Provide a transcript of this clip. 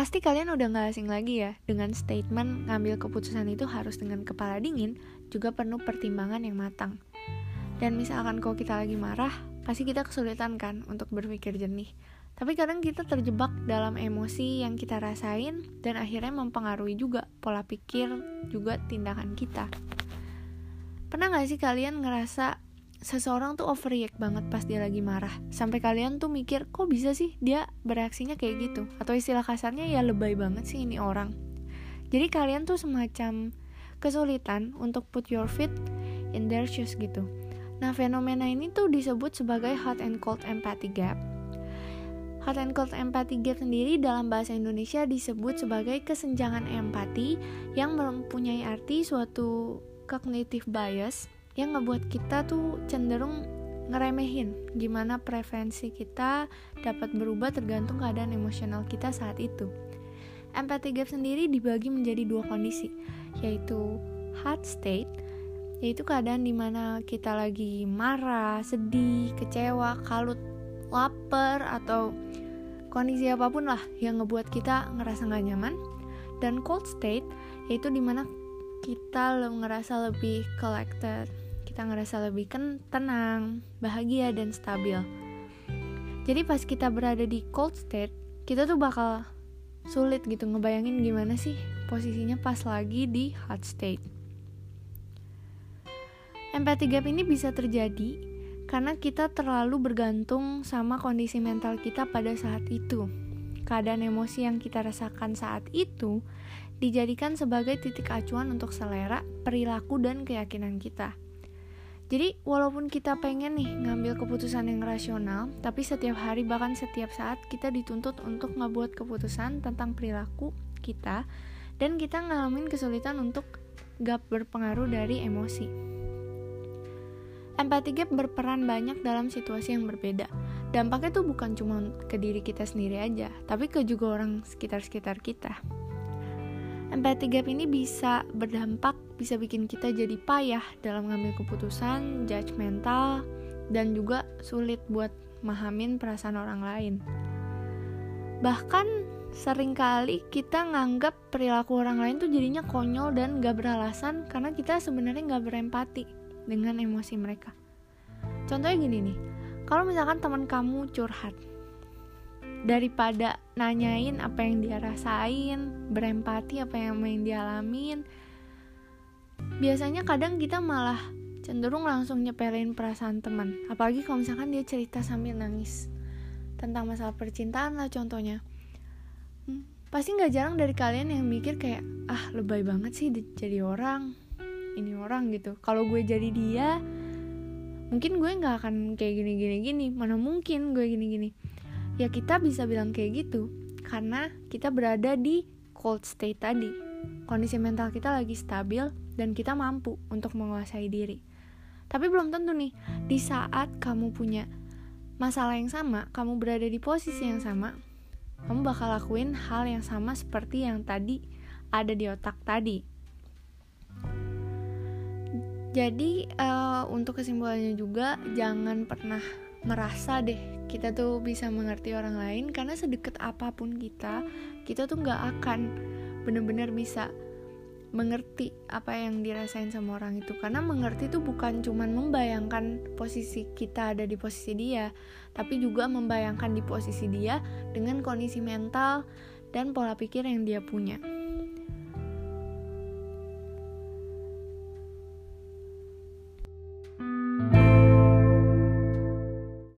Pasti kalian udah gak asing lagi ya dengan statement ngambil keputusan itu harus dengan kepala dingin, juga penuh pertimbangan yang matang. Dan misalkan kalau kita lagi marah, pasti kita kesulitan kan untuk berpikir jernih. Tapi kadang kita terjebak dalam emosi yang kita rasain dan akhirnya mempengaruhi juga pola pikir juga tindakan kita. Pernah gak sih kalian ngerasa seseorang tuh overreact banget pas dia lagi marah. Sampai kalian tuh mikir kok bisa sih dia bereaksinya kayak gitu? Atau istilah kasarnya ya lebay banget sih ini orang. Jadi kalian tuh semacam kesulitan untuk put your feet in their shoes gitu. Nah fenomena ini tuh disebut sebagai hot and cold empathy gap. Hot and cold empathy gap sendiri dalam bahasa Indonesia disebut sebagai kesenjangan empati yang mempunyai arti suatu cognitive bias yang ngebuat kita tuh cenderung ngeremehin gimana preferensi kita dapat berubah tergantung keadaan emosional kita saat itu. Empathy gap sendiri dibagi menjadi dua kondisi, yaitu hot state, yaitu keadaan di mana kita lagi marah, sedih, kecewa, kalut, lapar, atau kondisi apa pun lah yang ngebuat kita ngerasa gak nyaman. Dan cold state, yaitu di mana kita ngerasa lebih collected, kita ngerasa lebih tenang, bahagia dan stabil. Jadi pas kita berada di cold state, kita tuh bakal sulit gitu ngebayangin gimana sih posisinya pas lagi di hot state. Empathy gap ini bisa terjadi karena kita terlalu bergantung sama kondisi mental kita pada saat itu. Keadaan emosi yang kita rasakan saat itu dijadikan sebagai titik acuan untuk selera, perilaku, dan keyakinan kita. Jadi, walaupun kita pengen nih ngambil keputusan yang rasional, tapi setiap hari bahkan setiap saat kita dituntut untuk ngebuat keputusan tentang perilaku kita dan kita ngalamin kesulitan untuk gak berpengaruh dari emosi. Empathy gap berperan banyak dalam situasi yang berbeda. Dampaknya tuh bukan cuma ke diri kita sendiri aja, tapi ke juga orang sekitar-sekitar kita. Empathy gap ini bisa berdampak, bisa bikin kita jadi payah dalam ngambil keputusan, judgmental, dan juga sulit buat mahamin perasaan orang lain. Bahkan sering kali kita nganggap perilaku orang lain tuh jadinya konyol dan gak beralasan karena kita sebenarnya gak berempati dengan emosi mereka. Contohnya gini nih, kalau misalkan teman kamu curhat, daripada nanyain apa yang dia rasain, berempati apa yang yang dia alamin. Biasanya kadang kita malah cenderung langsung nyepelin perasaan teman, apalagi kalau misalkan dia cerita sambil nangis tentang masalah percintaan lah contohnya. Hmm, pasti nggak jarang dari kalian yang mikir kayak ah lebay banget sih jadi orang, ini orang gitu. Kalau gue jadi dia, mungkin gue nggak akan kayak gini gini gini. Mana mungkin gue gini gini ya kita bisa bilang kayak gitu karena kita berada di cold state tadi. Kondisi mental kita lagi stabil dan kita mampu untuk menguasai diri. Tapi belum tentu nih di saat kamu punya masalah yang sama kamu berada di posisi yang sama kamu bakal lakuin hal yang sama seperti yang tadi ada di otak tadi. Jadi uh, untuk kesimpulannya juga jangan pernah merasa deh kita tuh bisa mengerti orang lain karena sedekat apa pun kita kita tuh nggak akan bener-bener bisa mengerti apa yang dirasain sama orang itu. Karena mengerti itu bukan cuman membayangkan posisi kita ada di posisi dia tapi juga membayangkan di posisi dia dengan kondisi mental dan pola pikir yang dia punya